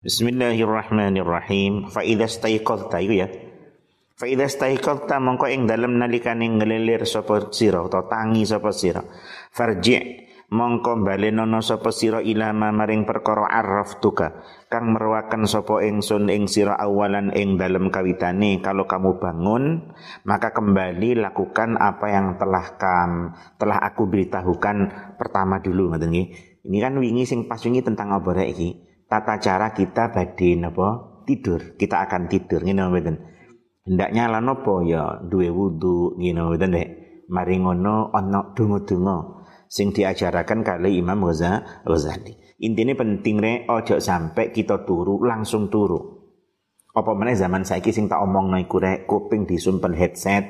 Bismillahirrahmanirrahim. Fa idza staiqadta iku ya. Fa idza staiqadta mongko ing dalem nalikane ngelilir sapa sira utawa tangi sapa sira. Farji mongko balenono sapa sira ilama maring perkara arraftuka kang merwakan sapa ingsun ing sira awalan ing dalem kawitane kalau kamu bangun maka kembali lakukan apa yang telah kam telah aku beritahukan pertama dulu ngoten. Ini kan wingi sing pas wingi tentang rek iki? Tata cara kita badhe napa tidur. Kita akan tidur ngene mboten. Hendaknya lan napa ya duwe wudu ngene mboten nek mari ngono ana donga-donga sing diajarakan kali Imam Ghazali. Intinya penting rek ojo sampai kita turu langsung turu. Apa mana zaman saiki sing tak omong iku rek kuping disumpen headset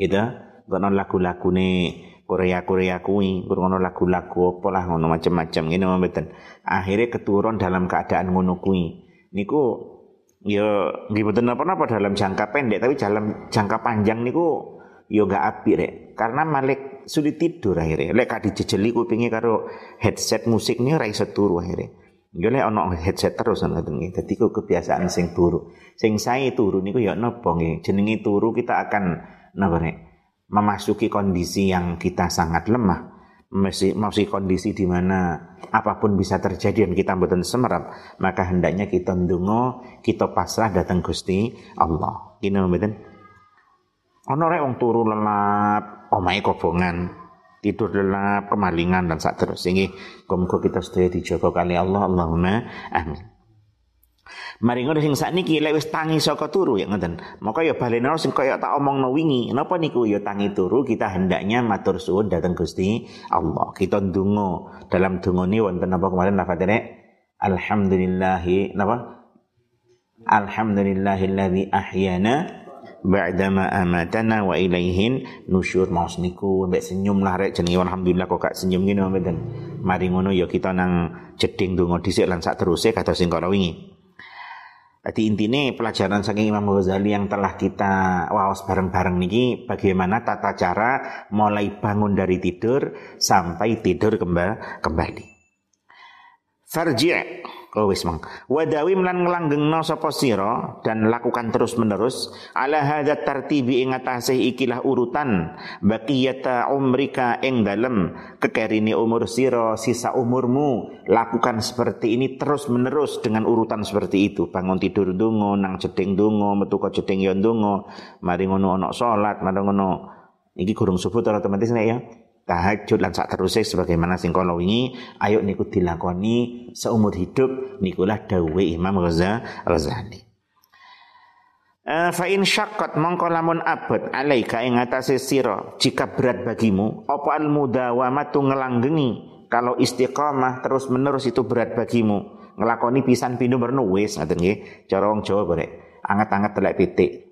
gitu. Gono lagu-lagu nih Korea-Korea kuwi, ngono lagu-lagu apa lah ngono macam-macam ngene mboten. Akhirnya keturun dalam keadaan ngono kuwi. Niku ya nggih mboten napa-napa dalam jangka pendek tapi dalam jangka panjang niku ya gak apik rek. Karena Malik sulit tidur akhirnya. Lek kak dijejeli kupinge karo headset musik ora iso turu akhirnya. Yo lek ono headset terus ngoten nggih. Dadi kebiasaan sing turu. Sing sae turu niku ya napa nggih. Jenenge turu kita akan napa nek memasuki kondisi yang kita sangat lemah, masih masih kondisi di mana apa pun bisa terjadi dan kita mboten semerap, maka hendaknya kita ndonga, kita pasrah datang Gusti Allah. Gini mboten? Ono rek wong turu lelap, omahe kobongan, tidur lelap, kemalingan dan sak terus. Ini muga kita sedaya dijaga kali Allah. Allahumma amin. Mari ngono sing sakniki lek wis tangi saka turu ya ngoten. Maka ya balena sing kaya tak omongno wingi. Napa niku ya tangi turu kita hendaknya matur suwun datang Gusti Allah. Kita ndonga. Dalam dungane wonten apa kemarin lafadzane Alhamdulillahi napa? Alhamdulillahilladzi ahyana ba'dama amatana wa ilaihin nusyur maus niku mbek senyum lah rek jenenge alhamdulillah kok gak senyum ngene mboten mari ngono ya kita nang jeding donga dhisik lan sak teruse kata sing kala wingi jadi intinya pelajaran saking Imam Ghazali yang telah kita wawas bareng-bareng niki bagaimana tata cara mulai bangun dari tidur sampai tidur kembali. Farji' Oh wis mang. Wadawim lan nglanggengno sapa sira dan lakukan terus-menerus ala hadza tartibi ing atase ikilah urutan baqiyata umrika ing dalem kekerine umur sira sisa umurmu. Lakukan seperti ini terus-menerus dengan urutan seperti itu. Bangun tidur ndonga nang jeding ndonga metu ka jeding ya mari ngono ana salat mari ngono. Iki gurung subuh otomatis nek ya tahajud lan sak terusé sebagaimana sing kala wingi ayo niku dilakoni seumur hidup nikulah dawuhe Imam Ghazali. Uh, fa in syaqqat mongko lamun abot alaika ing atase sira jika berat bagimu apa al mudawamatu ngelanggengi? Kalau istiqamah terus menerus itu berat bagimu ngelakoni pisan pindho mernu wis ngoten nggih? Cara wong Jawa bare anget-anget telek pitik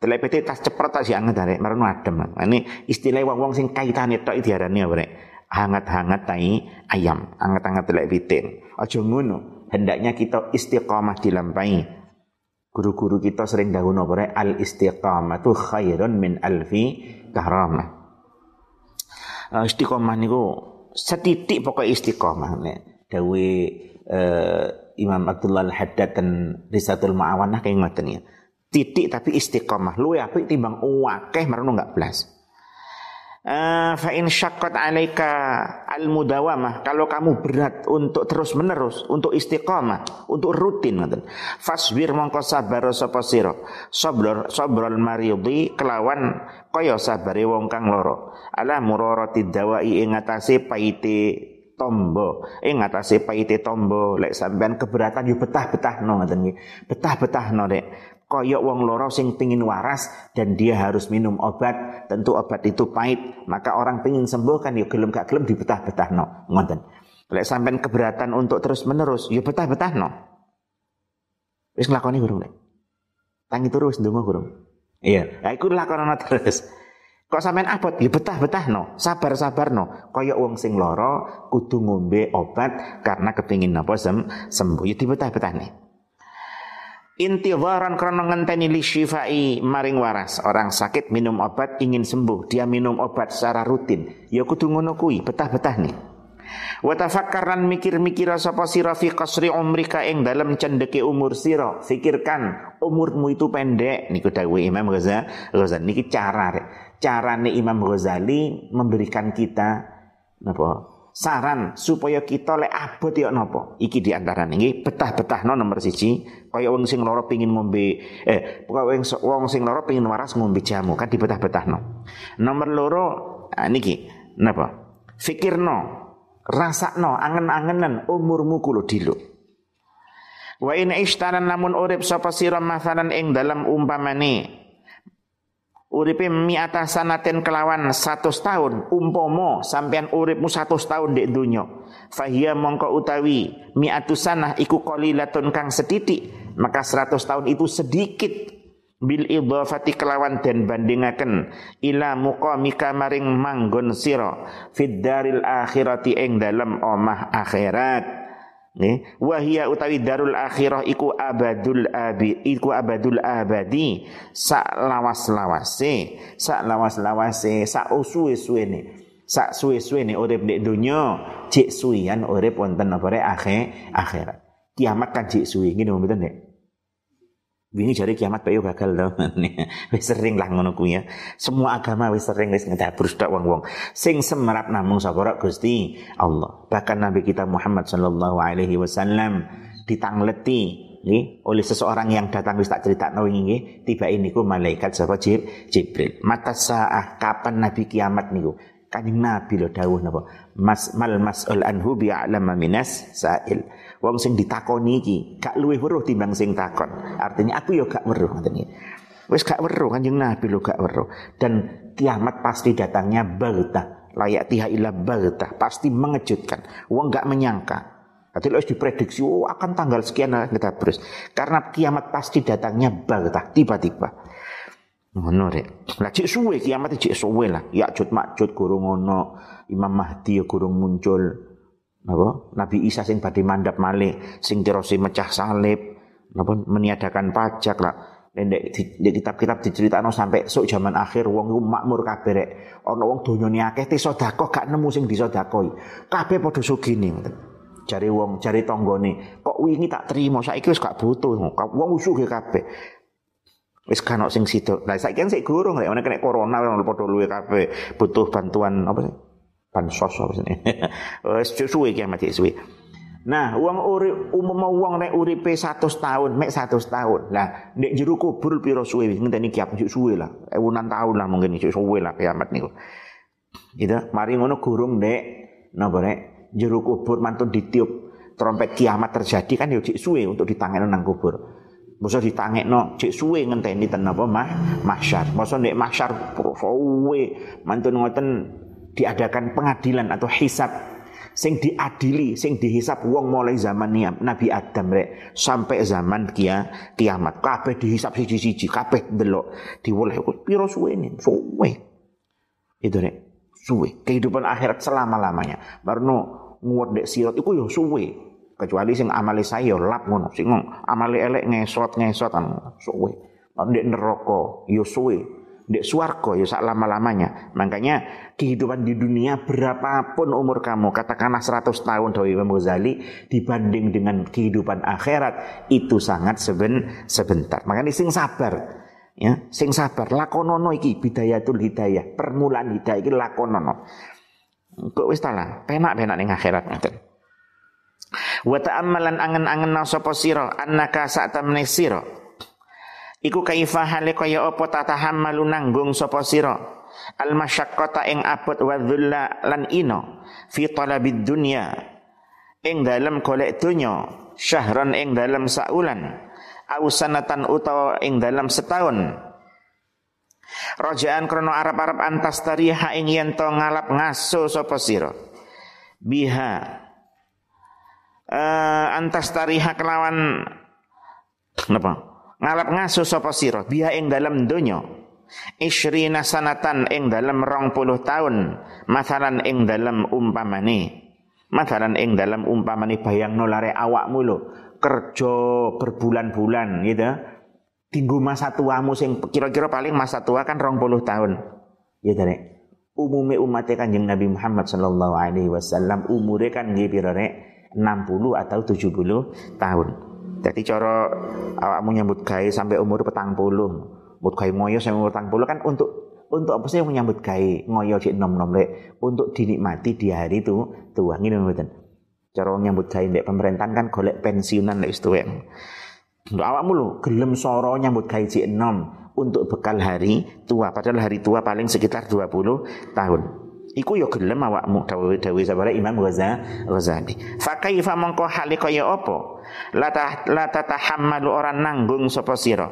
Telepete tas cepet tak si anget arek marno adem. Ini istilah wong-wong sing kaitane tok diarani apa rek? Hangat-hangat tai ayam, hangat-hangat telek piting. Aja ngono. Hendaknya kita istiqamah dilampahi. Guru-guru kita sering dahulu apa rek? Al istiqamatu khairun min alfi karamah. Uh, istiqamah niku setitik pokok istiqamah nek dawe uh, Imam Abdullah Al-Haddad dan Risatul Ma'awanah kayak ngoten ya titik tapi istiqomah. Lu ya apik timbang wakeh marono enggak belas Uh, fa in syaqqat alaika al mudawamah kalau kamu berat untuk terus menerus untuk istiqamah untuk rutin ngoten. Fasbir mongko sabar sapa sira? Sabr sabrul maridi kelawan kaya sabare wong kang loro ala murarati dawai ing atase paite tombo. Ing atase paite tombo. Lek sampean keberatan yo betah-betahno ngoten nggih. Betah-betahno rek koyok wong loro sing pingin waras dan dia harus minum obat. Tentu obat itu pahit maka orang pingin sembuh kan ya gelem gak gelem dibetah-betah no ngoten. Lek sampean keberatan untuk terus menerus yuk ya betah-betah no wis nglakoni gurung lek. Tangi terus ndonga gurung iya. Ya iku lakonono terus. Kok sampean abot? Yuk ya betah-betah no sabar-sabar no koyok wong sing loro kudu ngombe obat karena kepingin napa sem sembuh ya dibetah-betah nih Intiwaran karena ngenteni li syifai maring waras. Orang sakit minum obat ingin sembuh, dia minum obat secara rutin. Ya kudu ngono kuwi, betah-betah nih. Wa tafakkaran mikir-mikir sapa sira fi qasri umrika ing dalam cendeke umur sira. Fikirkan umurmu itu pendek niku dawuh Imam Ghazali. Ghazali niki cara carane Imam Ghazali memberikan kita napa saran supaya kita lek abot ya napa iki di antara niki betah-betah no nomor siji kaya wong sing lara pengin ngombe eh wong wong sing lara pengin waras ngombe jamu kan dibetah-betah no nomor loro ah, niki napa? Fikirno rasakno angen-angenan umurmu kulo dilo. Wa in ishtaran namun urip sapa sira masalan ing dalam umpamane uripe mi'ata sanaten kelawan satu tahun umpomo sampean uripmu satu tahun di dunia fahia mongko utawi mi'atu sanah iku qalilatun kang setitik maka seratus tahun itu sedikit bil idhafati kelawan dan bandingaken ila muqamika maring manggon sira fid daril akhirati ing dalem omah akhirat. Nih, wahia utawi darul akhirah iku abadul abi iku abadul abadi. Sak lawas lawase sak lawas lawase sak usuwe suwene sak suwe suwene urip nek donya cek suwian urip wonten apa akhir akhirat kiamat kan cek suwi ngene mboten nek Wingi jari kiamat bayo gagal to. wis sering lah ngono kuwi ya. Semua agama wis sering wis ngedabur tok wong-wong. Sing semerap namung sapa Gusti Allah. Bahkan Nabi kita Muhammad sallallahu alaihi wasallam ditangleti nggih oleh seseorang yang datang wis tak critakno wingi nggih tiba niku malaikat sapa Jibril. Mata saah kapan Nabi kiamat niku? Kanjeng Nabi lho dawuh napa? Mas mal mas'ul anhu bi'alama minas sa'il. Wong sing ditakoni iki gak luwih weruh timbang sing takon. Artinya aku yo gak weruh ngoten iki. Wis gak weruh Kanjeng Nabi lho gak weruh. Dan kiamat pasti datangnya bagta. Layak tiha ila bagta. Pasti mengejutkan. Wong gak menyangka. Berarti harus diprediksi, oh akan tanggal sekian kita terus. Karena kiamat pasti datangnya bagta, tiba-tiba. Ngono rek. Lah cek suwe kiamat cek suwe lah. Ya cut makjud gurung ngono. Imam Mahdi ya gurung muncul. Napa? Nabi Isa sing badhe mandap malih, sing terose mecah salib, napa meniadakan pajak lah. Ndek di, kitab-kitab diceritakno sampai sok zaman akhir wong iku makmur kabeh rek. Ana wong donyane akeh te sedekah gak nemu sing disedekahi. Kabeh padha sugih Cari wong, cari tonggone. Kok wingi tak terima, saiki wis gak butuh. Wong sugih kabeh. Wis kan sing situ. Lah saiki kan sik gurung lek ana kena corona wong padha luwe kabeh butuh bantuan apa sih? Bansos apa sih? Wis suwe iki mati suwe. Nah, uang urip umum uang nek uripe 100 tahun, mek 100 tahun. Lah, nek jero kubur piro suwe ngenteni kiamat suwe lah. Ewunan tahun lah mungkin iki suwe lah kiamat niku. Gitu, mari ngono gurung nek napa nek jero kubur mantun ditiup trompet kiamat terjadi kan yo suwe untuk ditangani nang kubur. Masa ditangekno cek suwe ngenteni ten apa mah mahsyar. Masa nek mahsyar suwe mantun ngoten diadakan pengadilan atau hisab sing diadili, sing dihisap wong mulai zaman Nabi Adam rek sampai zaman kia kiamat. Kabeh dihisap siji-siji, kabeh delok diwoleh piro suwene? Suwe. Itu rek, suwe. Kehidupan akhirat selama-lamanya. Baru nguwat dek sirat iku yo suwe kecuali sing amali saya lap ngono. Sing amali elek ngesot ngesot kan suwe. Ndek neraka yo suwe. Ndek swarga yo sak lama-lamanya. Makanya kehidupan di dunia berapapun umur kamu katakanlah 100 tahun Dawi Imam Ghazali dibanding dengan kehidupan akhirat itu sangat seben sebentar. Makanya sing sabar ya sing sabar. Lakonono iki bidayatul hidayah. Permulaan hidayah iki lakonono. Kok wis talah penak-penak ning akhirat ngoten Wa ta'ammalan angen-angen sapa sira annaka sa'tamne sira. Iku kaifa hale kaya apa tatahammalu nanggung sapa sira. Al masyaqqata ing abot wa dhulla lan ino fi talabid dunya ing dalam golek dunya syahran ing dalam saulan au sanatan utawa ing dalam setahun Rajaan krono Arab-Arab antas tariha ing yen to ngalap ngaso sapa sira biha uh, antas tariha kelawan napa? Ngalap ngaso sapa sira? Biha ing dalam donya. Isrina sanatan ing dalam rong puluh tahun masalan ing dalam umpamane. Masalan ing dalam umpamane bayang nolare awakmu lho. Kerja berbulan-bulan gitu. Tinggu masa tuamu sing kira-kira paling masa tua kan rong puluh tahun ya dari umume umat Kanjeng Nabi Muhammad sallallahu alaihi wasallam umure kan rek 60 atau 70 tahun. Jadi cara awakmu nyambut gawe sampai umur petang puluh, nyambut gawe moyo sampai umur petang puluh kan untuk untuk apa sih menyambut gawe ngoyo cek nom nom untuk dinikmati di hari itu tua ngene mboten. Cara nyambut gawe ndek pemerintahan kan golek pensiunan lek tuwek. Untuk awakmu lho gelem soro nyambut gawe cek nom untuk bekal hari tua padahal hari tua paling sekitar 20 tahun. Iku yo gelem awakmu dawuh-dawuh sabare Imam Ghazali. Fa kaifa mongko hale kaya apa? La ta la tatahammalu orang nanggung sapa sira.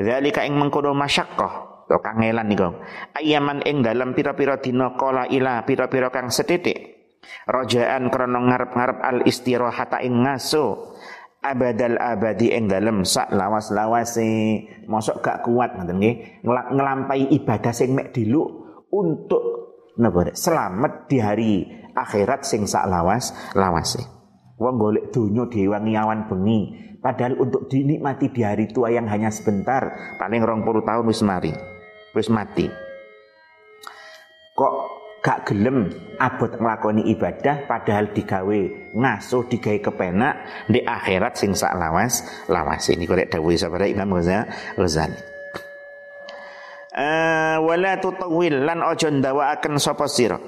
Dzalika ing mengkono masyaqqah to kangelan niku. Ayaman ing dalam pira-pira dina kala ila pira-pira kang setitik. Rojaan krana ngarep-ngarep al istirahata ing ngaso abadal abadi ing dalem sak lawas-lawase mosok gak kuat ngoten nggih ngelampai ibadah sing mek diluk untuk selamat di hari akhirat sing sak lawas lawase. Wong golek donya diwangi awan bengi, padahal untuk dinikmati di hari tua yang hanya sebentar, paling rong puluh tahun wis mari, wis mati. Kok gak gelem abot nglakoni ibadah padahal digawe ngasuh digawe kepenak di akhirat sing sak lawas lawas ini korek dawuh sabara Imam Ghazali wala tutawil lan ojo ndawaaken sapa sira?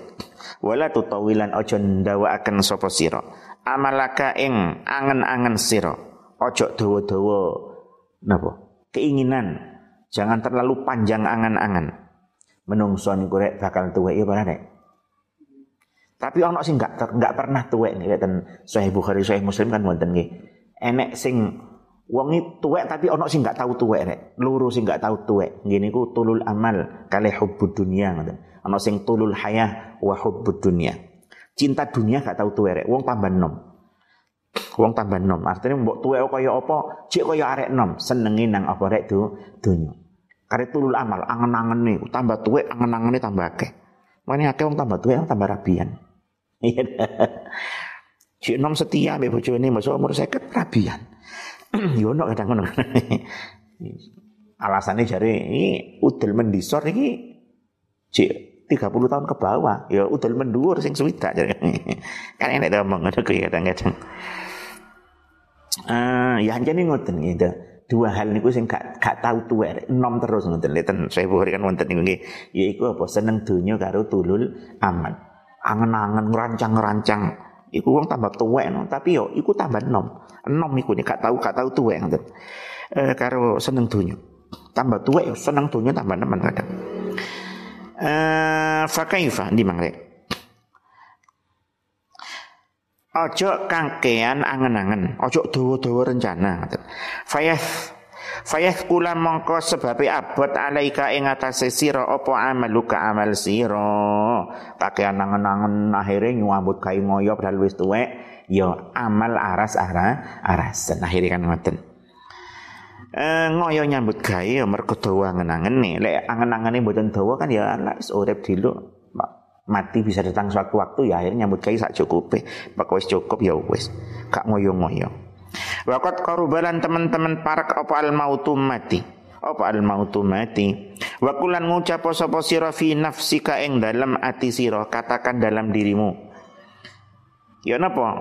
Wala tutawilan ojo ndawaaken sapa sira? Amalaka ing angen-angen sira? Ojo dawa-dawa napa? Keinginan. Jangan terlalu panjang angan-angan menungso niku rek bakal tuwek ya ora rek tapi ono sing enggak enggak pernah tuwek nih ten Sahih Bukhari Sahih Muslim kan wonten nggih. Enek sing Wong tuwek tapi ono sing gak tahu tuwek rek. Luru sing gak tahu tuwek. Ngene ku tulul amal kali hubbud dunia ngoten. Ono sing tulul hayah wa hubbud dunia. Cinta dunia gak tahu tuwek rek. Wong tambah nom. Wong tambah nom. Artinya mbok tuwek kaya apa, cek kaya arek nom, senengi nang apa rek du dunya. Kare tulul amal angen-angene tambah tuwek angen-angene tambah akeh. Mane akeh wong tambah tuwek tambah rabian. Iya. Cik nom setia mbek bojone masa umur 50 rabian. yo ono kadang ngono. Alasannya jari ini udel mendisor ini cik 30 tahun ke bawah ya udel mendur sing suwita jare. kan enek to omong ngono kuwi kadang-kadang. Ah, ya jane ngoten gitu. Dua hal niku sing gak gak tau tuwek enom terus ngoten. Leten bukhari kan wonten niku nggih. Yaiku apa seneng donya karo tulul aman. Angen-angen ngerancang-ngerancang Iku wong tambah tuwek no, tapi yo iku tambah enom. Enom iku nih gak tahu gak tahu tuwek. Eh karo seneng dunya. Tambah tuwek yo seneng dunya tambah nemen kadang. Eh fa kaifa di mangre. Ojo kangkean angen-angen, ojo dawa-dawa rencana. Fayah Fayah kula mongko sebabe abot alaika ing atase sira apa amaluka amal sira. Kake angen-angen akhire nyambut gawe ngoyo padahal wis tuwek ya amal aras ara arasen akhire kan ngoten. Eh, ngoyo nyambut gawe ya mergo dawa angen-angene. Lek angen-angene mboten dawa kan ya wis urip dulu mati bisa datang suatu waktu ya akhirnya nyambut gawe sak cukupe. Pak wis cukup ya wis. Kak ngoyo-ngoyo. Wakat karubalan teman-teman parak apa al mautu mati. Apa al mautu mati. Wakulan ngucap sapa sira fi nafsika ing dalam ati sira, katakan dalam dirimu. Ya napa?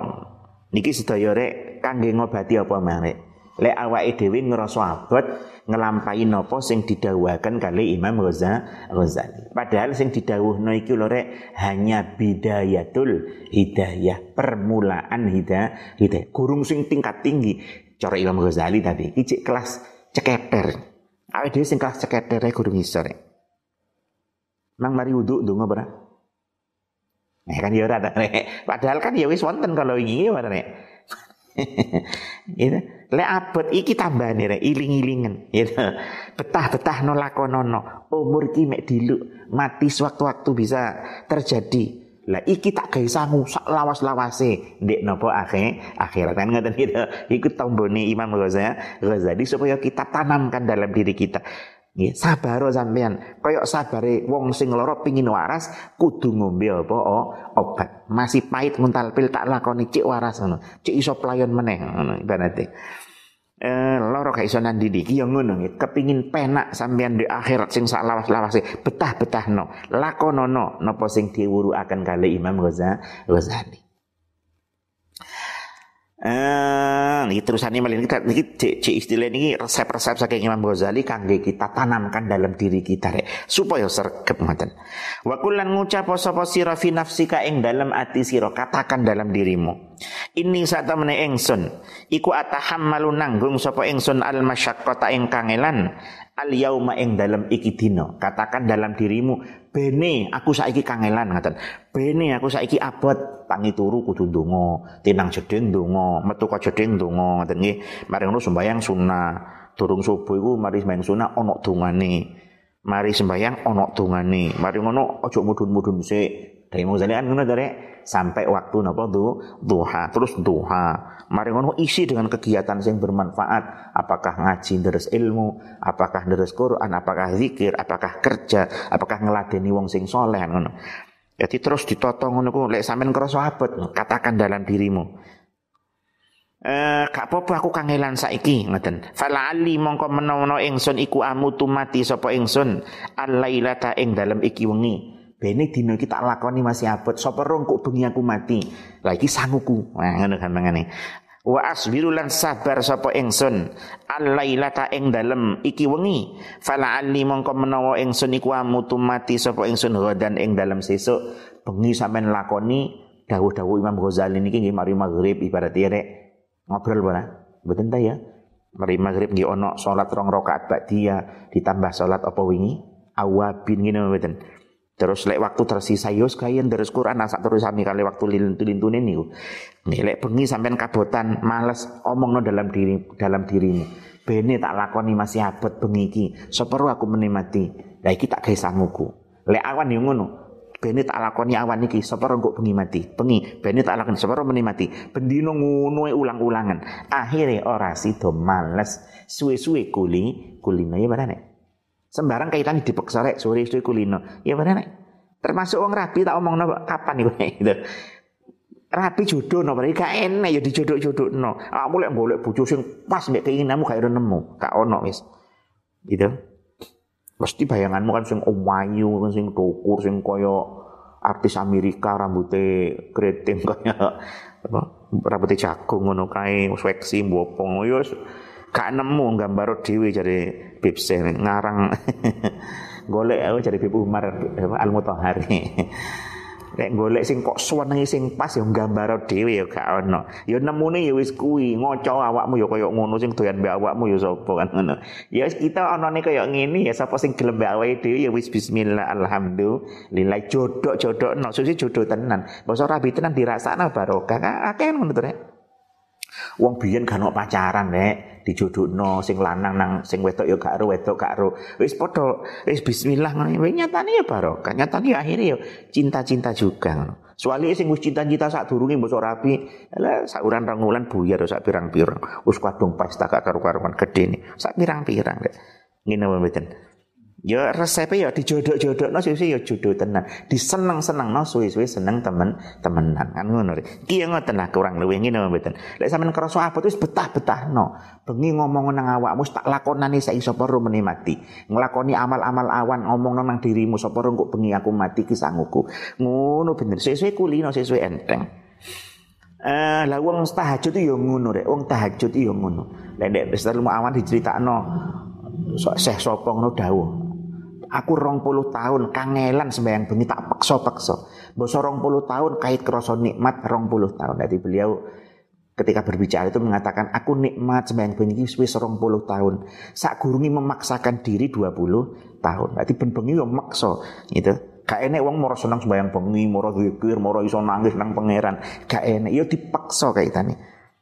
Niki sedaya rek kangge ngobati apa mare? Lek awake dhewe ngrasa abot ngelampahi napa sing didhawuhaken kali Imam Ghazali. Padahal sing didhawuhno iki lho rek hanya bidayatul hidayah, permulaan hidayah, hidayah. Gurung sing tingkat tinggi. Cara Imam Ghazali tadi iki kelas ceketer. Awake dhewe sing kelas ceketer gurung iso rek. Mang mari wudu ndonga ora? Nah, kan ya ora Padahal kan ya wis wonten kalau ini ya gitu. Lek abot iki tambane rek iling-ilingen gitu. Betah-betah no lakonono. Umur ki mek diluk, mati sewaktu-waktu bisa terjadi. Lah iki tak gawe sangu sak lawas-lawase ndek napa akhir akhirat kan ngoten gitu. Iku tombone Imam Ghazali supaya kita tanamkan dalam diri kita. Nggih, sabar sampean. Kaya sabare wong sing lara pingin waras kudu ngombe apa obat. Masih pahit nguntal pil tak lakoni cik waras ngono. Cik iso playon meneh ngono ibarate. Eh lara gak iso nandidi iki ya ngono nggih. Kepingin penak sampean di akhirat sing sak lawas-lawase betah-betahno. Lakonono napa sing diwuruaken kali Imam Ghazali. Eh, niki terusane malih kita cek istilah niki resep-resep saking Imam Ghazali kangge kita tanamkan dalam diri kita rek supaya sergep ngoten. Wa kullan ngucap sapa sira fi nafsika ing dalam ati sira katakan dalam dirimu. Ini saat temene ingsun iku atahammalu nanggung sapa ingsun al masyaqqata ing kangelan al yauma ing dalam iki dina. Katakan dalam dirimu bene aku saiki kangelan ngaten. Bene aku saiki abot. Tangi turu kudu ndonga. Tinang jeding ndonga metu ka jeding ndonga nggih. Mari ngono sembayang sunah durung subuh iku mari sembayang sunah ana dongane. Mari sembayang ana dongane. Mari ngono aja mudun-mudun sik dari muzalian ngono dari sampai waktu napa duha terus duha Mari ngono isi dengan kegiatan yang bermanfaat. Apakah ngaji deres ilmu, apakah deres Quran, apakah zikir, apakah kerja, apakah ngeladeni wong sing soleh ngono. Jadi terus ditoto ngono ku lek sampean krasa abot, katakan dalam dirimu. Eh, gak apa-apa aku kangelan saiki ngoten. Fala ali mongko menawa ingsun iku amutu mati sapa ingsun alailata ing dalem iki wengi. Bene dino kita lakoni masih abot. Sapa rong kok bengi aku mati. Lah iki sanguku. Nah ngono gampangane. Wa asbiru lan sabar sapa ingsun alailata ing dalem iki wengi. Fala ali mongko menawa ingsun iku amutu mati sapa ingsun godan ing dalem sesuk bengi sampean lakoni dawuh-dawuh Imam Ghazali niki nggih mari maghrib ibarat rek ngobrol bara. Mboten ta ya? Mari maghrib nggih ono salat rong rakaat ba'diyah ditambah salat apa wingi? Awabin ngene mboten. Terus lek waktu tersisa yo sekalian terus Quran asa terus sami kali waktu lintun-lintune. Nih lek bengi sampean kabotan males omongno dalam diri dalam dirimu. Bene tak lakoni masih abot bengi iki. Seperu aku menikmati. Lah iki tak gawe. Lek awan yo ngono. Bene tak lakoni awan iki seperu kok bengi mati. Bengi bene tak lakoni seperu menikmati. Bendino ngono ulang-ulangan. Akhirnya ora sido males. Suwe-suwe kuli kulino ya barane. Sembarang kaitan dipeksa rek sore itu kulino. Ya bener nek. Termasuk wong rapi tak omong kapan iku gitu. Rapi jodoh no, berarti gak enak ya dijodoh-jodoh no. Aku lek golek bojo sing pas mek keinginanmu gak nemu, gak ono wis. Gitu. Pasti bayanganmu kan sing omayu, kan sing tukur, sing koyo artis Amerika rambutnya keriting kaya apa rambutnya jagung ngono kae seksi mbopong yo gak nemu gambar dhewe jare Bibse ngarang golek aku jadi Bib Umar Al Mutahari Nek golek sing kok suwenengi sing pas ya gambar dhewe ya gak ono. Ya nemune ya wis kuwi, ngoco awakmu ya kaya ngono sing doyan mbek awakmu ya sapa kan ngono. Ya kita onone kaya ngene ya sapa sing gelem mbek awake dhewe ya wis bismillah alhamdulillah jodok-jodokno susi jodoh tenan. Basa rabi tenan dirasakno barokah. Akeh ngono to Wong biyen gak ono pacaran nek dijodohno sing lanang nang sing wedok ya gak ro wedok gak ro. Wis padha wis bismillah ngono. Wis nyatane ya barokah. Nyatane akhirnya ya cinta-cinta juga ngono. Soale sing wis cinta-cinta sak durunge mbok rapi, lah sak uran rong wulan buyar sak pirang-pirang. Wis kadung pesta gak karu-karuan gede nih. Sak pirang-pirang. Ngene mboten. Ya resepnya ya dijodok-jodok no suwe ya jodoh tenan. Diseneng-seneng no suwe-suwe seneng temen temenan kan ngono. Ki ngoten lah kurang luwih ngene mboten. Lek sampean krasa apa wis betah-betah no. Bengi ngomong nang awakmu tak lakonane sak iso perlu menikmati. Nglakoni amal-amal awan ngomong nang dirimu sapa kok bengi aku mati ki sanguku. Ngono bener. Suwe-suwe kulino suwe-suwe enteng. Eh, lah wong tahajud yo ngono rek. Wong tahajud yo ngono. Lek nek wis awan diceritakno seh sapa ngono dawuh. Aku rong puluh tahun kangelan sembahyang bengi tak paksa-paksa. Basa rong puluh tahun kait kerasa nikmat rong puluh tahun. Jadi beliau ketika berbicara itu mengatakan aku nikmat sembahyang bengi wis rong puluh tahun. Sak gurungi memaksakan diri dua puluh tahun. Berarti ben bengi yo maksa gitu. Gak enek wong moro seneng sembahyang bengi, moro zikir, moro iso nangis nang pangeran. Gak enek yo dipaksa kaitane.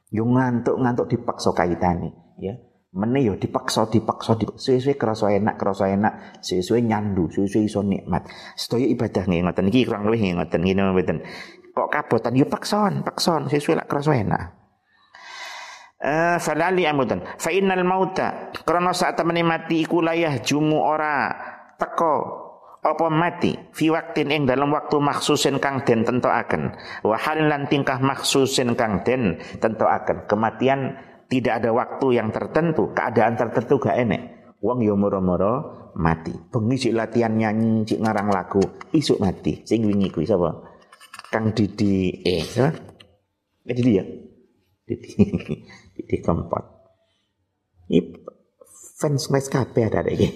Yo ngantuk-ngantuk dipaksa kaitane, ya. Mene yo dipaksa dipaksa di suwe-suwe kerasa enak kerasa enak suwe-suwe nyandu suwe-suwe iso nikmat. Ibadah nggih ngoten kurang luwih ngoten ngene mboten. Kok kabotan? Yo pakson pakson suwe-suwe lak kerasa enak. Uh, falali amudan fa innal mauta krana saat temene mati iku layah jumu ora teko. Apa mati? Fi waktin ing dalam waktu maksusin kang den tentoaken wa halin lan tingkah maksusin kang den tentoaken kematian tidak ada waktu yang tertentu, keadaan tertentu gak enek. Wong yo moro-moro mati. Bengi cik latihan nyanyi, cik ngarang lagu, isuk mati. Sing wingi kuwi sapa? Kang Didi eh, sapa? Eh Didi ya? Didi. Didi Kempot. Ini fans mes kabeh ada iki.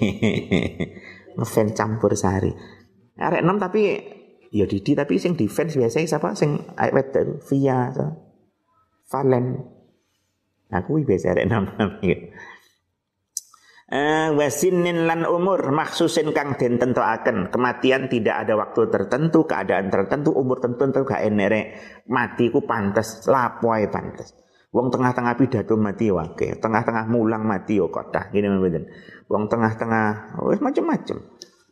Ngefans campur sari. Arek enam tapi ya Didi tapi sing defense biasanya siapa sing awet Via so. Valen aku biasa arek enam Uh, wasinin lan umur maksusin kang den tentoaken kematian tidak ada waktu tertentu keadaan tertentu umur tertentu gak enere mati ku pantes lapo ae pantes. Wong tengah-tengah pidato mati wake tengah-tengah mulang mati yo kota gini mboten? Wong tengah-tengah wis macam-macam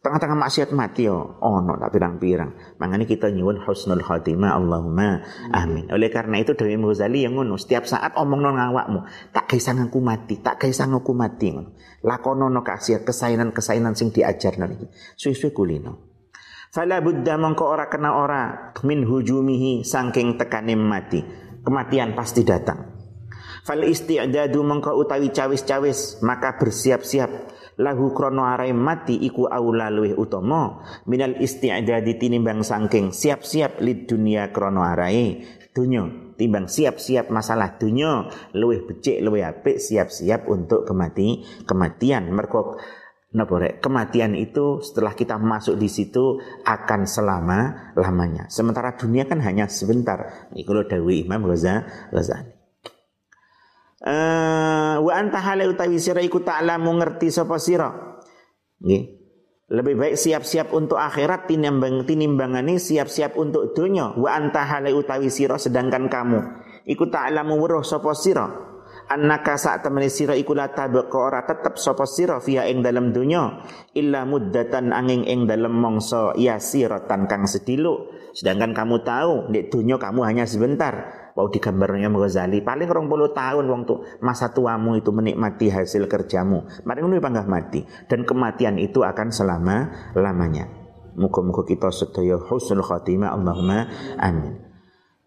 Tengah-tengah maksiat mati yo, oh no tak pirang-pirang. Makanya kita nyuwun husnul khatimah Allahumma amin. Oleh karena itu dari Ghazali yang ngono, setiap saat omong non ngawakmu, tak kaisang aku mati, tak kaisang aku mati ngono. Lakono no kasih kesainan-kesainan sing diajar iki. Suwe-suwe kulino. Fala buddha mongko ora kena ora min hujumihi sangking tekanim mati. Kematian pasti datang. Fal isti'dadu mongko utawi cawis-cawis maka bersiap-siap lahu krono arai mati iku aula luwih utama minal isti'dadi tinimbang sangking siap-siap lid dunia krono arai dunya timbang siap-siap masalah dunia luwih becik luwih apik siap-siap untuk kemati kematian mergo Napa Kematian itu setelah kita masuk di situ akan selama lamanya. Sementara dunia kan hanya sebentar. Ini kalau Dewi Imam Ghazali. Uh, wa anta hale utawi sira iku ta'lamu ngerti sapa sira. Nggih. Lebih baik siap-siap untuk akhirat tinimbang tinimbangane siap-siap untuk dunia. Wa anta hale utawi sira sedangkan kamu iku ta'lamu weruh sapa sira. Annaka sak temene sira iku la tabqa ora tetep sapa sira fiya ing dalam dunya illa muddatan angin ing dalam mongso yasiratan kang sediluk. Sedangkan kamu tahu di dunia kamu hanya sebentar. Wau digambarnya Ghazali paling rong puluh tahun wong tuh masa tuamu itu menikmati hasil kerjamu. Mari ngono panggah mati dan kematian itu akan selama lamanya. Muka-muka kita sedaya husnul khatimah Allahumma amin.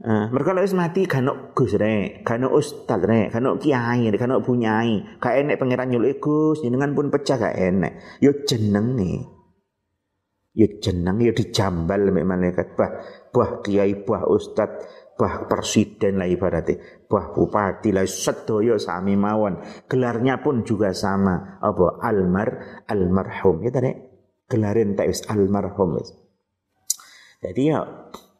Uh, mereka wis mati kanok Gus rek, kanok ustad kanok kiai, kanok punyai. Ka enek pangeran nyulik Gus, jenengan pun pecah gak enek. Yo jenenge. Yo jeneng yo dijambal mek malaikat bah, bah kiai, bah ustad bah presiden lah ibaratnya. Bah bupati lah sedoyo sami mawon. Gelarnya pun juga sama. Apa? Almar almarhum. Ya tadi gelarin tak almarhum jadi ya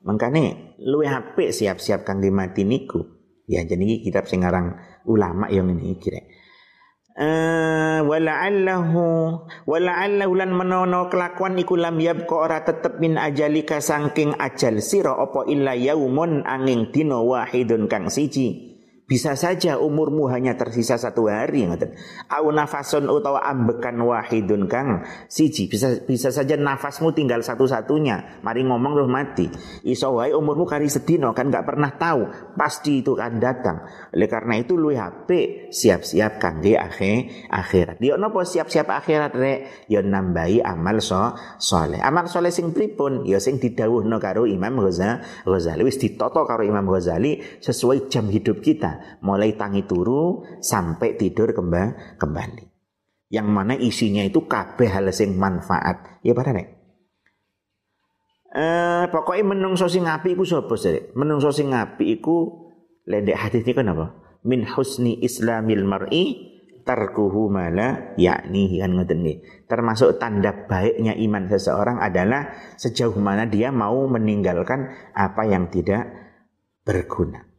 makanya luwe HP siap-siap kang dimati niku. Ya jadi kitab singarang ulama yang ini kira Uh, wala'allahu lan menono kelakuan iku lam yabqa ora tetep min ajalika sangking ajal sira apa illa yaumun angin dina wahidun kang siji bisa saja umurmu hanya tersisa satu hari ngoten. Au nafasun utawa ambekan wahidun kang siji bisa bisa saja nafasmu tinggal satu-satunya. Mari ngomong loh mati. Iso wae umurmu kari sedino kan nggak pernah tahu. Pasti itu kan datang. Oleh karena itu lu HP siap-siap kangge akhir akhirat. Dia nopo siap-siap akhirat rek? Ya nambahi amal so soleh. Amal soleh sing pripun? Ya sing didhawuhno karo Imam Ghazali. Wis ditoto karo Imam Ghazali sesuai jam hidup kita mulai tangi turu sampai tidur kembali kembali. Yang mana isinya itu kabeh hal sing manfaat. Ya pada nek? Eh pokoknya menungso sing api iku sapa sih menungso sing api iku lendek hadis kan apa min husni islamil mar'i tarkuhu mala yakni kan ngoten. Termasuk tanda baiknya iman seseorang adalah sejauh mana dia mau meninggalkan apa yang tidak berguna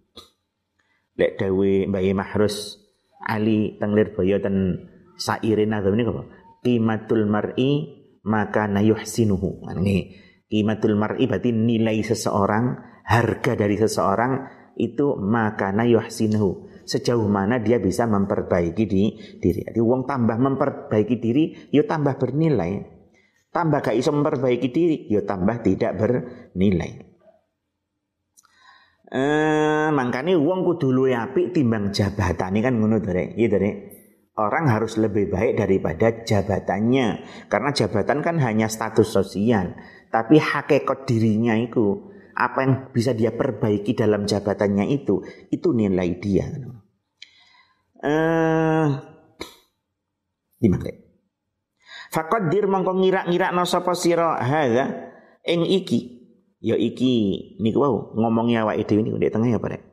lek dawe Mbah Mahrus Ali tenglir boyo ten sairin nazam ini apa? Qimatul mar'i maka nayuhsinuhu. Ini qimatul mar'i berarti nilai seseorang, harga dari seseorang itu maka nayuhsinuhu. Sejauh mana dia bisa memperbaiki di, diri. Jadi uang tambah memperbaiki diri, yo tambah bernilai. Tambah gak iso memperbaiki diri, yo tambah tidak bernilai. Eh, makanya uang kudu luwe apik timbang jabatan ini kan ngono to Iya to Orang harus lebih baik daripada jabatannya. Karena jabatan kan hanya status sosial, tapi hakikat dirinya itu apa yang bisa dia perbaiki dalam jabatannya itu itu nilai dia. Eh di mana? Faqaddir mongko ngira-ngira no sapa sira? Iki ya iki niku wau ngomongi awake dhewe niku ndek tengah apa rek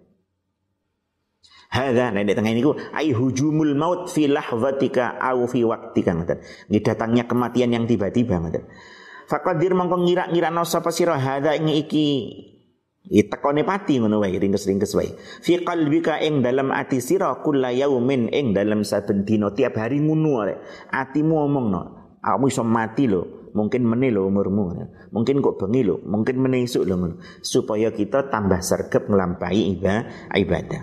Hadza nek di tengah niku ai hujumul maut fi lahzatika au fi waqtika ngoten. Nggih datangnya kematian yang tiba-tiba ngoten. Faqadir mongko ngira-ngira sapa sira hadza ing iki Itekone pati ngono wae ringkes-ringkes wae. Fi qalbika ing dalam ati sira kulla yaumin ing dalam saben dina tiap hari ngono rek. Atimu omongno, kamu iso mati lho. Mungkin meneh lho umurmu. Mungkin kok bengi lho, mungkin meneh esuk lho Supaya kita tambah sergap nglampahi ibadah.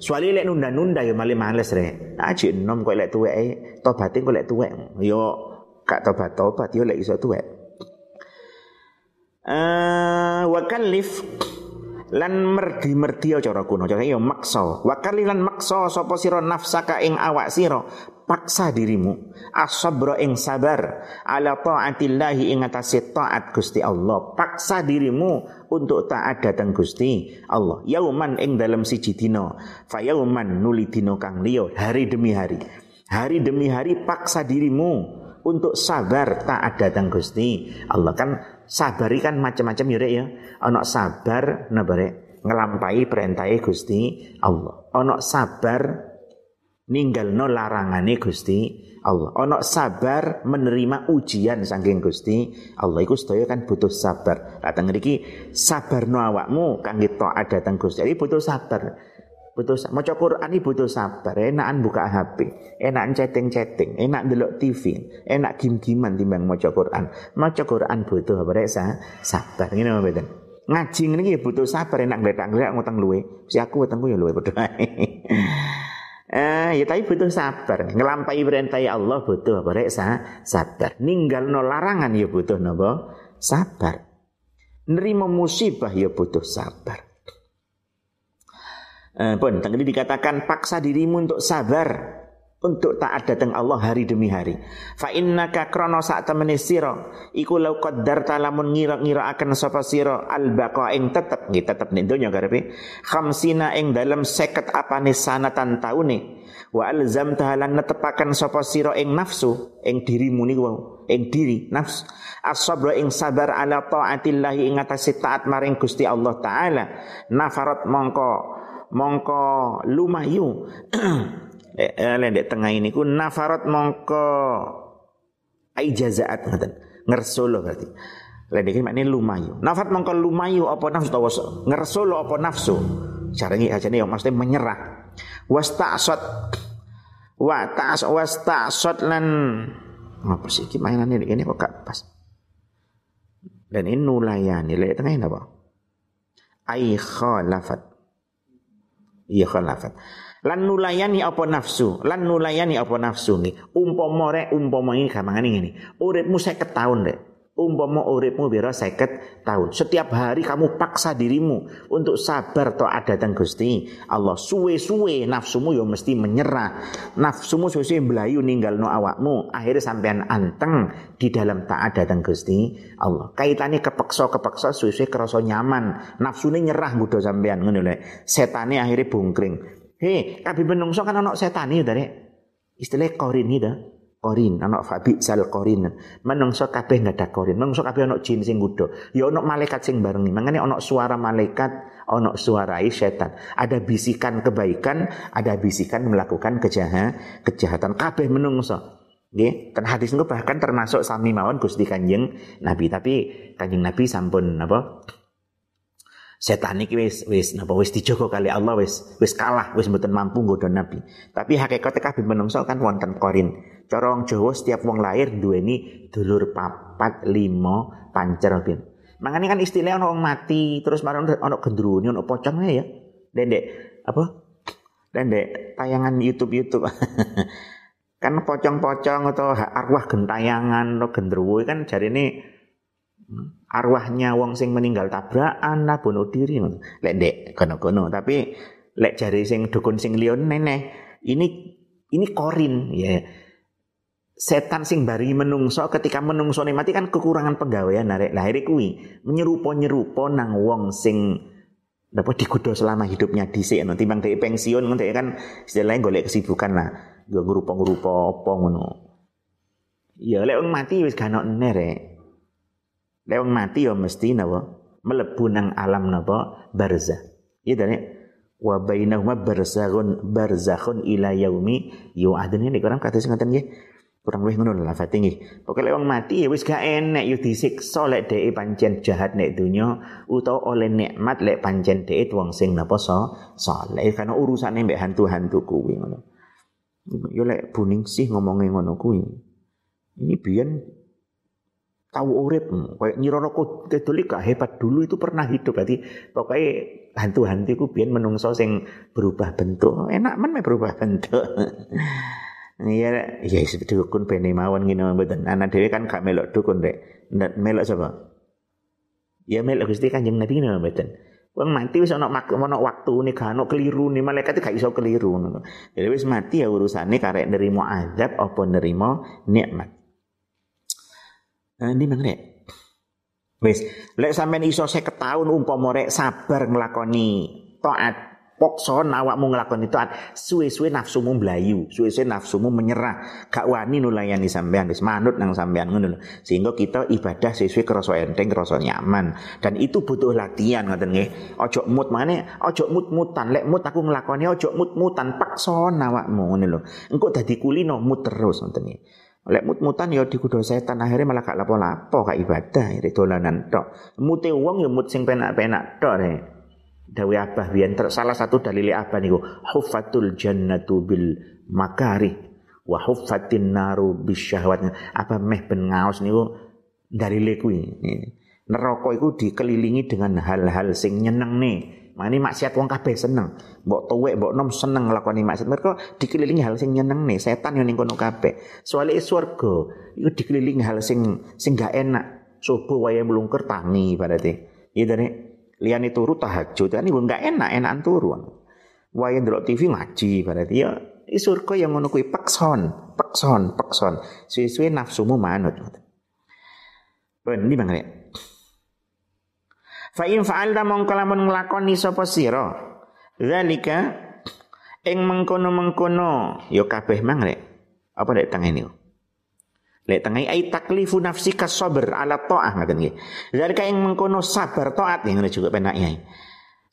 Soalnya lek nunda-nunda ya malah males rek. Aji enom kok lek tuweke, tobatin kok lek tuwek. Yo gak tobat-tobat yo lek iso tuwek uh, wakallif lan merdi-merdi cara kuno cara ya maksa wakallif lan maksa sapa sira nafsaka ing awak sira paksa dirimu. Asabra ing sabar. Ala taatillahi ing atase taat Gusti Allah. Paksa dirimu untuk taat datang Gusti Allah. Yauman ing dalam siji dina. Fa yauman nuli dina kang liya. Hari demi hari. Hari demi hari paksa dirimu untuk sabar taat datang Gusti Allah. Kan sabari kan macam-macam ya ya. Ono sabar napa ngelampai perintah Gusti Allah. Ono sabar ninggalno larangane Gusti Allah. Ono sabar menerima ujian saking Gusti Allah. Iku sedaya kan butuh sabar. Lah teng mriki sabarno awakmu kangge taat datang Gusti. Jadi butuh sabar butuh maca Quran ini butuh sabar enakan buka HP enak chatting-chatting enak delok TV enak gim-giman timbang maca Quran maca Quran butuh apa rek sabar ngene mboten ngaji ngene iki butuh sabar enak gledak-gledak ngutang luwe si aku utangku ya luwe Eh, ya tapi butuh sabar. Ngelampai perintah Allah butuh apa rek sabar. Ninggal no larangan ya butuh napa? Sabar. Nerima musibah ya butuh sabar. Eh, pun tadi dikatakan paksa dirimu untuk sabar untuk taat datang Allah hari demi hari. Fa innaka krana sak temene sira. Iku lau qaddarta lamun ngira-ngira akan sapa sira al baqa ing tetep. Nggih tetep ning donya garepe khamsina ing dalem 50 apane sanatan taune. Wa alzamta lan netepaken sapa sira ing nafsu ing dirimu niku wau ing diri nafs. As-sabra ing sabar ala taatillahi ing atase taat maring Gusti Allah taala. Nafarat mongko mongko lumayu lendek tengah ini ku nafarat mongko. Ai jazaat ngoten. Ngersolo berarti. Lendek ini maknanya lumayu. Nafat mongko lumayu apa nafsu tawas ngersolo apa nafsu? Cara ini aja nih maksudnya menyerah. Was ta'sot wa ta'as was ta'sot lan apa sih gimana nih ini kok gak pas? Dan ini nulayani. Lihat tengah ini apa? Ai khalafat. Iya khalafat. Lan nulayani apa nafsu, lan nulayani apa nafsu nih. Umpama rek umpama ini gampangane ngene. Uripmu 50 tahun rek umpama uripmu biro seket tahun. Setiap hari kamu paksa dirimu untuk sabar ada datang Gusti Allah. Suwe-suwe nafsumu yo mesti menyerah. Nafsumu suwe-suwe ninggal no awakmu. Akhirnya sampean anteng di dalam taat datang Gusti Allah. Kaitannya kepeksa-kepeksa suwe-suwe kerasa nyaman. Nafsune nyerah mudah sampean ngono lho. Setane akhirnya bungkring. Hei, kabeh menungso kan ana setane dari istilah korin dah korin anak fabi sal korin. Menungso kabeh nggak ada korin. Menungso kabeh anak jin sing gudo ya anak malaikat sing barengi. Makanya anak suara malaikat anak suara setan. Ada bisikan kebaikan ada bisikan melakukan kejahatan kejahatan. Kabeh menungso. Nggih, ten hadis itu bahkan termasuk sami mawon Gusti Kanjeng Nabi, tapi Kanjeng Nabi sampun apa setan iki wis wis napa wis dijogo kali Allah wis wis kalah wis mboten mampu nggodha nabi. Tapi hakikate kabeh menungso kan wonten korin. Cara wong setiap wong lahir duweni dulur papat lima pancer bin. Makanya kan istilah orang mati terus marang ono gendruni ono pocongnya ya. Dendek apa? Dendek tayangan YouTube YouTube. Kan pocong-pocong atau arwah gentayangan atau gendruwo kan jari ini arwahnya wong sing meninggal tabrakan lah bunuh diri lek dek kono-kono tapi lek jari sing dukun sing lion neneh ini ini korin ya. Setan sing bari menungso ketika menungso mati kan kekurangan pegawaian narek lahir kuwi menyerupo nyerupo nang wong sing dapat digoda selama hidupnya dhisik no timbang dhek pensiun ngono kan istilahnya golek kesibukan lah. Nggo ngrupa-ngrupa apa ngono. Ya lek mati wis gak ono rek lek wong mati ya mesti napa? Mlebu nang alam napa? Barzah. Ya dene wa bainahuma barzakhun barzakhun ila yaumi yu'adun. Ini Quran kata sing ngoten nggih. Kurang lebih ngono lah fate nggih. Pokoke lek wong mati ya wis gak enek yo disiksa lek dhek pancen jahat nek donya utawa oleh nikmat lek pancen dhek wong sing napa so saleh. Karena urusane mbek hantu-hantu kuwi ngono. Yo lek buning sih ngomongin ngono kuwi. Ini biyen tahu urip kayak nyiroro Kidul gak hebat dulu itu pernah hidup berarti pokoknya hantu-hantu ku biyen menungso sing berubah bentuk enak men berubah bentuk Iya, iya dukun bene mawon ngene mboten. Anak dhewe kan gak melok dukun rek. Melok sapa? Ya melok Gusti Kanjeng Nabi ngene mboten. Wong mati wis ana nih gak ono keliru nih malaikat gak iso keliru ngono. Jadi wis mati ya urusane karek nerimo azab apa nerimo nikmat. Nah, ini mang rek. Wis, lek sampean iso 50 tahun umpama rek sabar nglakoni taat Pokso awakmu nglakoni taat, suwe-suwe nafsumu mlayu, suwe-suwe nafsumu menyerah, gak wani nulayani sampean wis manut nang sampean ngono Sehingga kita ibadah sesuai kerasa enteng, kerasa nyaman. Dan itu butuh latihan ngoten nggih. Ojo mut mane, ojo mut-mutan. Lek mut aku nglakoni ojo mut-mutan, paksa awakmu ngono lho. Engko dadi kulino mut terus ngoten nggih. Lek mut-mutan ya dikudo setan akhirnya malah gak lapo-lapo gak ibadah, ya dolanan tok. Mute wong ya mut sing penak-penak tok rek. Dawi Abah biyen salah satu dalile Abah niku huffatul jannatu bil makari wa huffatin naru bisyahwat. Apa meh ben ngaos niku dalile kuwi. Neraka iku dikelilingi dengan hal-hal sing nyenengne. Mani maksiat wong kabeh seneng. Mbok tuwek, mbok nom seneng nglakoni maksiat. Mereka dikelilingi hal sing nyenengne. Setan yo ning kono kabeh. Soale swarga iku dikelilingi hal sing sing gak enak. Subuh wayahe mlungker tangi berarti. Iya dene Liane turu tahajud kan ibu enggak enak enakan turu. Wae ndelok TV ngaji berarti ya surga yang ngono kuwi pekson, pekson, pekson. Suwe-suwe nafsumu manut. Ben ini bang Fa in fa'alta mongko lamun nglakoni sapa sira zalika ing mengkono-mengkono ya kabeh mang rek. Apa nek tangene? Lek tengai ai taklifu nafsika sabr ala ta'ah ngaten nggih. Zalika ing mengkono sabar taat yang juga penak yai.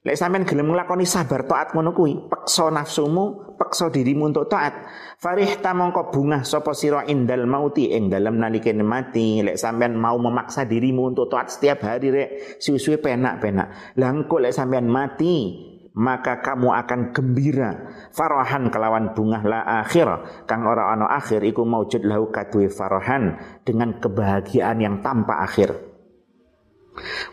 Lek sampean gelem nglakoni sabar taat ngono kuwi, peksa nafsumu, peksa dirimu untuk taat. Farih ta mongko bungah sapa sira indal mauti ing dalem nalikane mati. Lek sampean mau memaksa dirimu untuk taat setiap hari rek, suwe-suwe penak-penak. Lah engko lek sampean mati, maka kamu akan gembira farahan kelawan bungah la akhir kang ora ana akhir iku maujud lahu kadue farahan dengan kebahagiaan yang tanpa akhir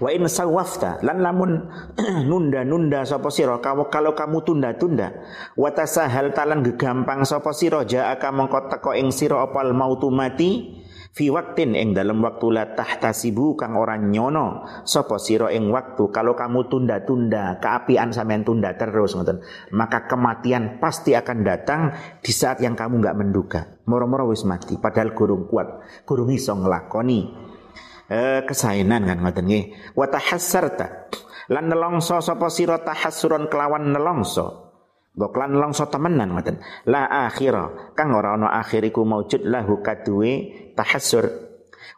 Wa in sawafta lan lamun nunda-nunda sapa sira kalau kamu tunda-tunda wa tasahal talan gegampang sapa sira jaaka mongko teko ing sira opal mautu mati fi waktin ing dalam waktu la tahtasibu kang orang nyono sapa sira ing waktu. Kalau kamu tunda-tunda keapian sampean tunda terus ngoten maka kematian pasti akan datang di saat yang kamu nggak menduga. Moro-moro wis mati padahal gurung kuat gurung iso nglakoni eh, kan ngoten nggih wa tahassarta lan nelongso sapa sira tahassuron kelawan nelongso Boklan longso temenan ngoten. La akhira kang ora ana akhir iku maujud lahu kaduwe tahassur.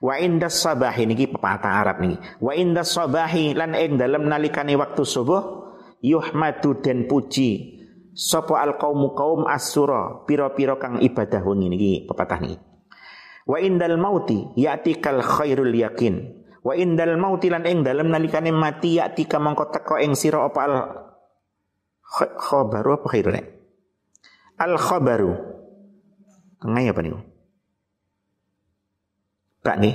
Wa inda sabahi niki pepatah Arab niki. Wa inda sabahi lan ing dalem nalikane waktu subuh yuhmadu den puji sapa al qaumu kaum asura pira-pira kang ibadah wengi niki pepatah niki. Wa indal mauti ya'tikal khairul yakin. Wa indal mauti lan ing dalem nalikane mati ya'tika mongko teko ing sira apa al Khobaru apa khairul Al khobaru. Tengah apa nih? Pak nih.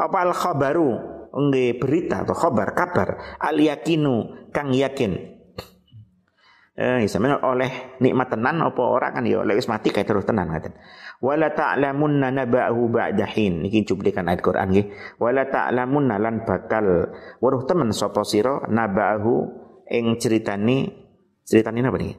Apa al khobaru? Nggih berita atau khobar, kabar. Al yakinu kang yakin. Eh, sampeyan oleh nikmat tenan apa ora kan ya oleh wis mati kae terus tenan ngaten. Wala ta'lamunna naba'ahu ba'da hin. Niki cuplikan ayat Quran nggih. Wala ta'lamunna lan bakal weruh temen sapa sira naba'ahu ing ceritani ceritani apa nih?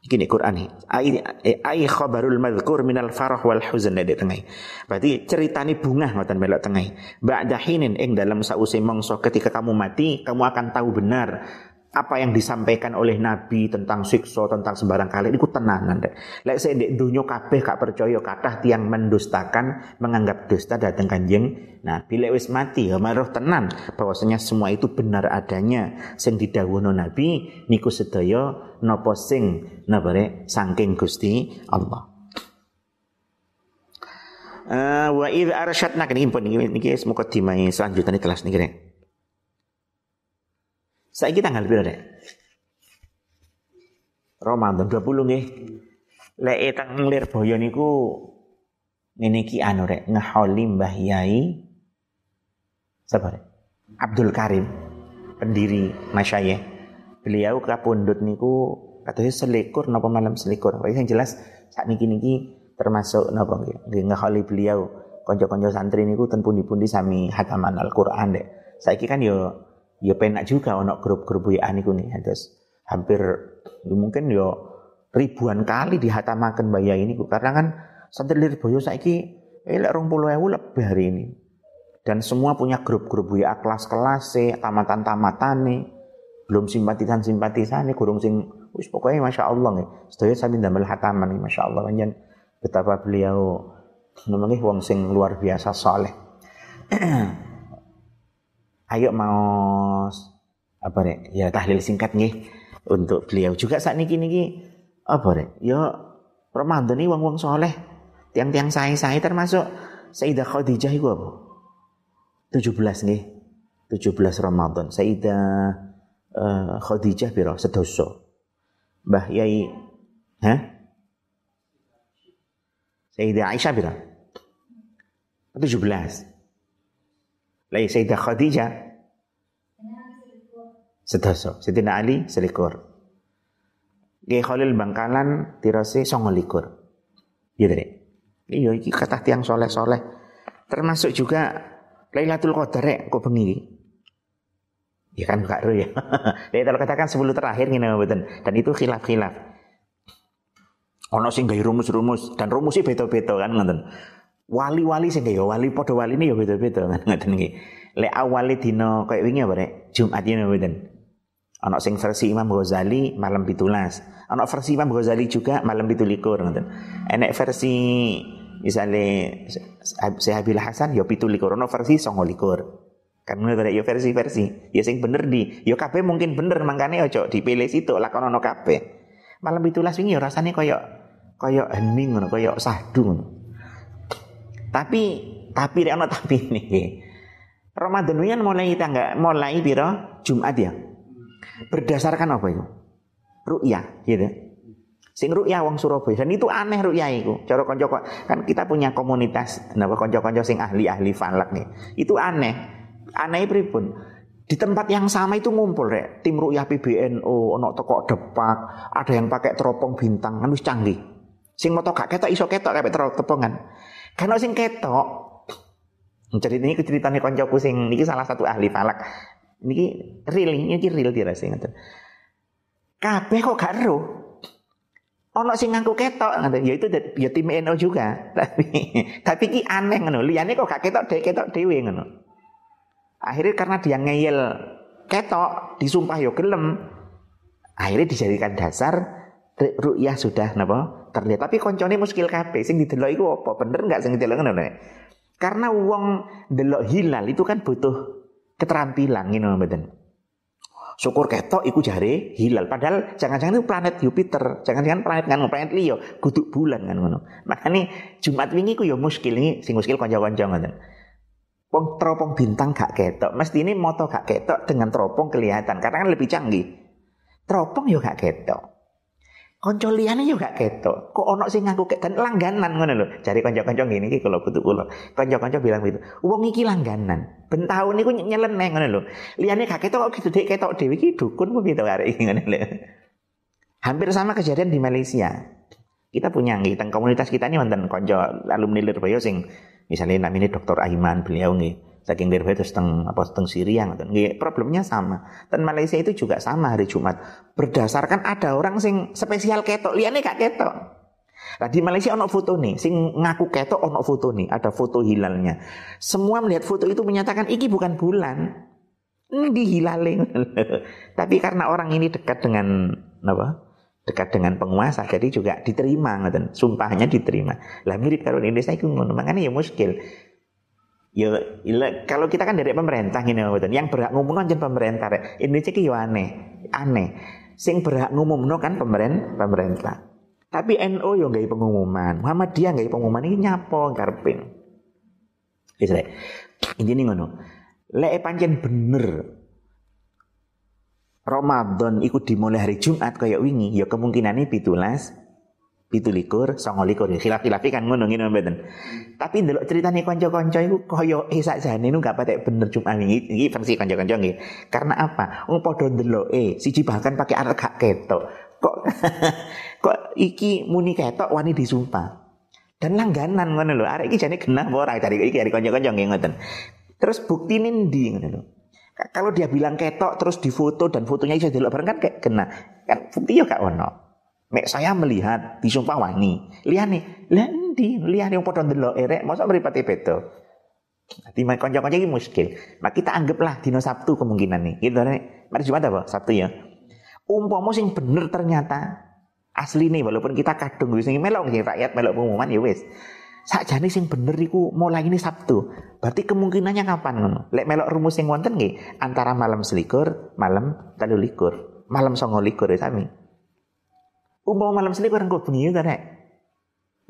Gini Quran ini. Ai ai khabarul madhkur minal farah wal huzn di tengah. Berarti ceritani bunga ngoten melok tengah. Ba'da hinin ing dalam sause mangsa ketika kamu mati, kamu akan tahu benar apa yang disampaikan oleh Nabi tentang siksa tentang sembarang kali itu tenanan deh. Lek saya ndek dunia kabeh gak percaya kathah tiang mendustakan menganggap dusta datang kanjeng Nah, bila wis mati ya maruh bahwasanya semua itu benar adanya. Sing didhawuhno Nabi niku sedaya napa sing? Napa saking Gusti Allah. Uh, wa idh arsyadna niki niki mukaddimah selanjutnya kelas niki saya kita tanggal berapa deh? Ramadan 20 nggih. Lek teng Lirboyo niku ngene iki anu rek ngeholi Mbah Yai Sabar. Abdul Karim pendiri Masyayikh. Beliau kapundhut niku katanya selikur napa malam selikur. Wis yang jelas saat niki niki termasuk napa nggih ngeholi beliau konco-konco santri niku ten pundi-pundi sami hataman Al-Qur'an dek. Saiki kan yo ya penak juga ono grup-grup WA niku nih terus hampir ya mungkin yo ribuan kali dihatamaken mbaya ini karena kan santri Lirboyo saiki elek ewu lebih hari ini. Dan semua punya grup-grup WA kelas-kelas sih tamatan-tamatan nih belum simpatisan-simpatisan nih kurung sing wis pokoknya masya Allah nih sedaya sami damel hataman nih masya Allah. Kan betapa beliau namanya wong sing luar biasa soleh ayo mau apa rek? Ya tahlil singkat nih untuk beliau juga saat niki niki apa rek? Ya Ramadan ini wong wong soleh. Tiang-tiang saya saya termasuk Sayyidah Khadijah itu apa? 17 nih 17 Ramadan. Sayyidah uh, Khadijah biro sedoso. Mbah Yai Hah? Sayyidah Aisyah biro 17 Lai Sayyidah Khadijah sedoso. Sayyidina Ali selikur. Kiai Khalil Bangkalan tirase songo likur. Gitu deh. Iya iki kata tiang soleh-soleh. Termasuk juga Lailatul Qadar ya, kok bengi Ya kan gak ya. kalau katakan sebelum terakhir ngene mboten. Dan itu khilaf-khilaf. Ono sing gawe rumus-rumus dan rumusnya beda-beda kan ngoten wali-wali sing ya wali padha wali ini ya beda-beda kan ngoten nggih. Lek awale dina kayak wingi apa rek? Jumat ini mboten. Ana sing versi Imam Ghazali malam 17. Ana versi Imam Ghazali juga malam 17 ngoten. Enek versi misalnya Syekh Hasan ya 17, ana versi 29. Kan ngono ya versi-versi. Ya sing bener di, ya kabeh mungkin bener mangkane ojo dipilih situ lakonono kabeh. Malam 17 wingi ya rasane koyo koyo hening ngono, koyo sahdu ngono. Tapi tapi ono tapi nih. Ramadan ini kan mulai tangga mulai piro Jumat ya. Berdasarkan apa itu? Ru'ya gitu. Sing ru'ya wong Surabaya dan itu aneh ru'ya itu. Cara konco kan kita punya komunitas napa konco-konco sing ahli-ahli falak nih. Itu aneh. Aneh pripun? Di tempat yang sama itu ngumpul rek, tim ru'yah PBNO, ono toko depak, ada yang pakai teropong bintang, kan wis canggih. Sing moto gak ketok iso ketok kayak teropongan. Karena sing ketok cerita ini ceritanya koncoku sing niki salah satu ahli falak. Niki real, niki real dirasa ngoten. Kabeh kok gak ero. Ono sing nganggo ketok ngoten. Ya itu ya tim NO juga. Tapi tapi ki aneh ngono. Liyane kok gak ketok dek ketok dhewe ngono. Akhirnya karena dia ngeyel ketok, disumpah yo gelem. Akhirnya dijadikan dasar ru'yah sudah napa terlihat tapi koncone muskil kabeh. Sing didelok iku apa? Bener enggak sing didelok ngono karena wong delok hilal itu kan butuh keterampilan ngene mboten? Syukur ketok iku jare hilal. Padahal jangan-jangan itu planet Jupiter. Jangan-jangan planet kan planet Leo kudu bulan kan ngono. Makanya Jumat wingi ku ya muskil ini sing muskil kanca-kanca ngoten Wong teropong bintang gak ketok, mesti ini moto gak ketok dengan teropong kelihatan. Karena kan lebih canggih. Teropong yo gak ketok. Konco liyane yo gak ketok. Kok ono sing ngaku dan langganan ngono lho. Cari kanca-kanca ngene iki kula butuh kula. Kanca-kanca bilang gitu. Wong iki langganan. Ben taun niku nyeleneh ngono lho. Liyane gak ketok kok gitu dek ketok dhewe iki dukun kok gitu arek iki ngono lho. Hampir sama kejadian di Malaysia. Kita punya nggih teng komunitas kita ini wonten kanca alumni Lirboyo sing misalnya namanya Dr. Aiman beliau nggih saking dirbe terus teng apa teng Syria ngoten nggih problemnya sama dan Malaysia itu juga sama hari Jumat berdasarkan ada orang sing spesial ketok liane gak ketok Nah di Malaysia ono foto nih, sing ngaku ketok ono foto nih, ada foto hilalnya. Semua melihat foto itu menyatakan iki bukan bulan, ini hilaling. Tapi karena orang ini dekat dengan apa? Dekat dengan penguasa, jadi juga diterima, ngoten. Sumpahnya diterima. Lah mirip karo Indonesia itu ngono, makanya ya muskil. Ya, kalau kita kan dari pemerintah gini ngoten. Yang berhak ngomong kan pemerintah. Indonesia ki aneh, aneh. Sing berhak ngomong kan pemerintah, pemerintah. Tapi NO yo nggak pengumuman, Muhammadiyah nggak pengumuman ini nyapo karpin. Wis Ini nih ngono. Lek pancen bener Ramadan ikut dimulai hari Jumat kayak wingi ya kemungkinan ini pitulas pitulikur songolikur ya. Khilaf khilaf kan ngono ngene mboten? Tapi ndelok ceritane kanca-kanca iku kaya eh sakjane nu gak patek bener Jumat wingi iki versi kanca-kanca nggih. Karena apa? Wong padha ndeloke siji bahkan pakai alat gak ketok. Kok kok iki muni ketok wani disumpah? Dan langganan ngono lho arek iki jane genah apa ora? Dari iki dari kanca-kanca nggih ngoten. Terus bukti nindi Kalau dia bilang ketok terus difoto dan fotonya bisa delok bareng kan kayak kena. Kan bukti ya kak ono. Mek saya melihat disumpah wani. Liyane, lah endi? Liyane yang padha ndelok erek mosok mripate beda. Di konco-konco ini muskil. Nah kita anggaplah dino Sabtu kemungkinan nih. Gitu nih. Mari Jumat apa? Sabtu ya. Umpama sing bener ternyata asli nih walaupun kita kadung wis melok nih rakyat melok pengumuman ya wis. Sakjane sing bener iku mulai ini Sabtu. Berarti kemungkinannya kapan ngono? Lek melok rumus sing wonten nggih antara malam selikur, malam telu likur, malam songo likur ya sami. Umpama malam selikur engko bengi ta nek.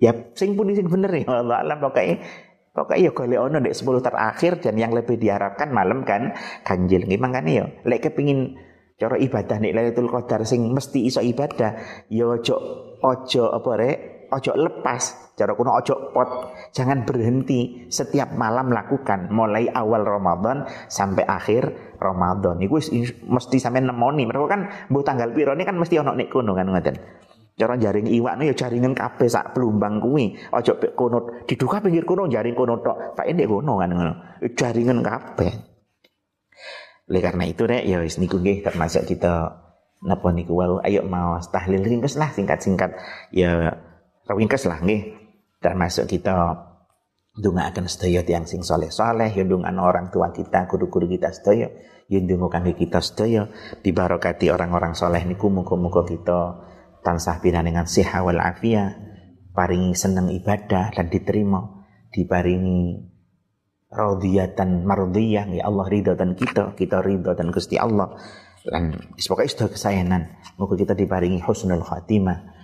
Ya sing pundi sing bener ya Allah alam pokoknya Pokoknya ya golek ono dek 10 terakhir dan yang lebih diharapkan malam kan ganjil. Nggih mangkane ya lek kepingin cara ibadah nek Lailatul Qadar sing mesti iso ibadah ya ojo ojo apa rek ojo lepas cara kuno ojo pot. Jangan berhenti setiap malam lakukan mulai awal Ramadan sampai akhir Ramadan. Itu mesti sampai nemoni. Mereka kan bu tanggal piro ini kan mesti ono nek kuno kan ngoten. Cara jaring iwak nih ya jaringan kape sak pelumbang kuwi. Ojo kono diduka pinggir kuno jaring kuno tok. Tak ini kuno kan ngono. Jaringan kape oleh karena itu rek ya wis niku nggih termasuk kita napa niku wau. Ayo mau tahlil ringkes lah singkat-singkat. Ya ringkes lah nggih. Termasuk kita akan sedaya tiang sing soleh-soleh ya orang tua kita guru-guru kita sedaya ya kangge kita sedaya. Dibarokati orang-orang soleh niku muga-muga kita tansah dengan siha wal afia paringi seneng ibadah dan diterima diparingi radiyatan mardiyah ya Allah ridho dan kita kita ridho dan Gusti Allah. Dan pokoknya sudah kesayangan moga kita diparingi husnul khatimah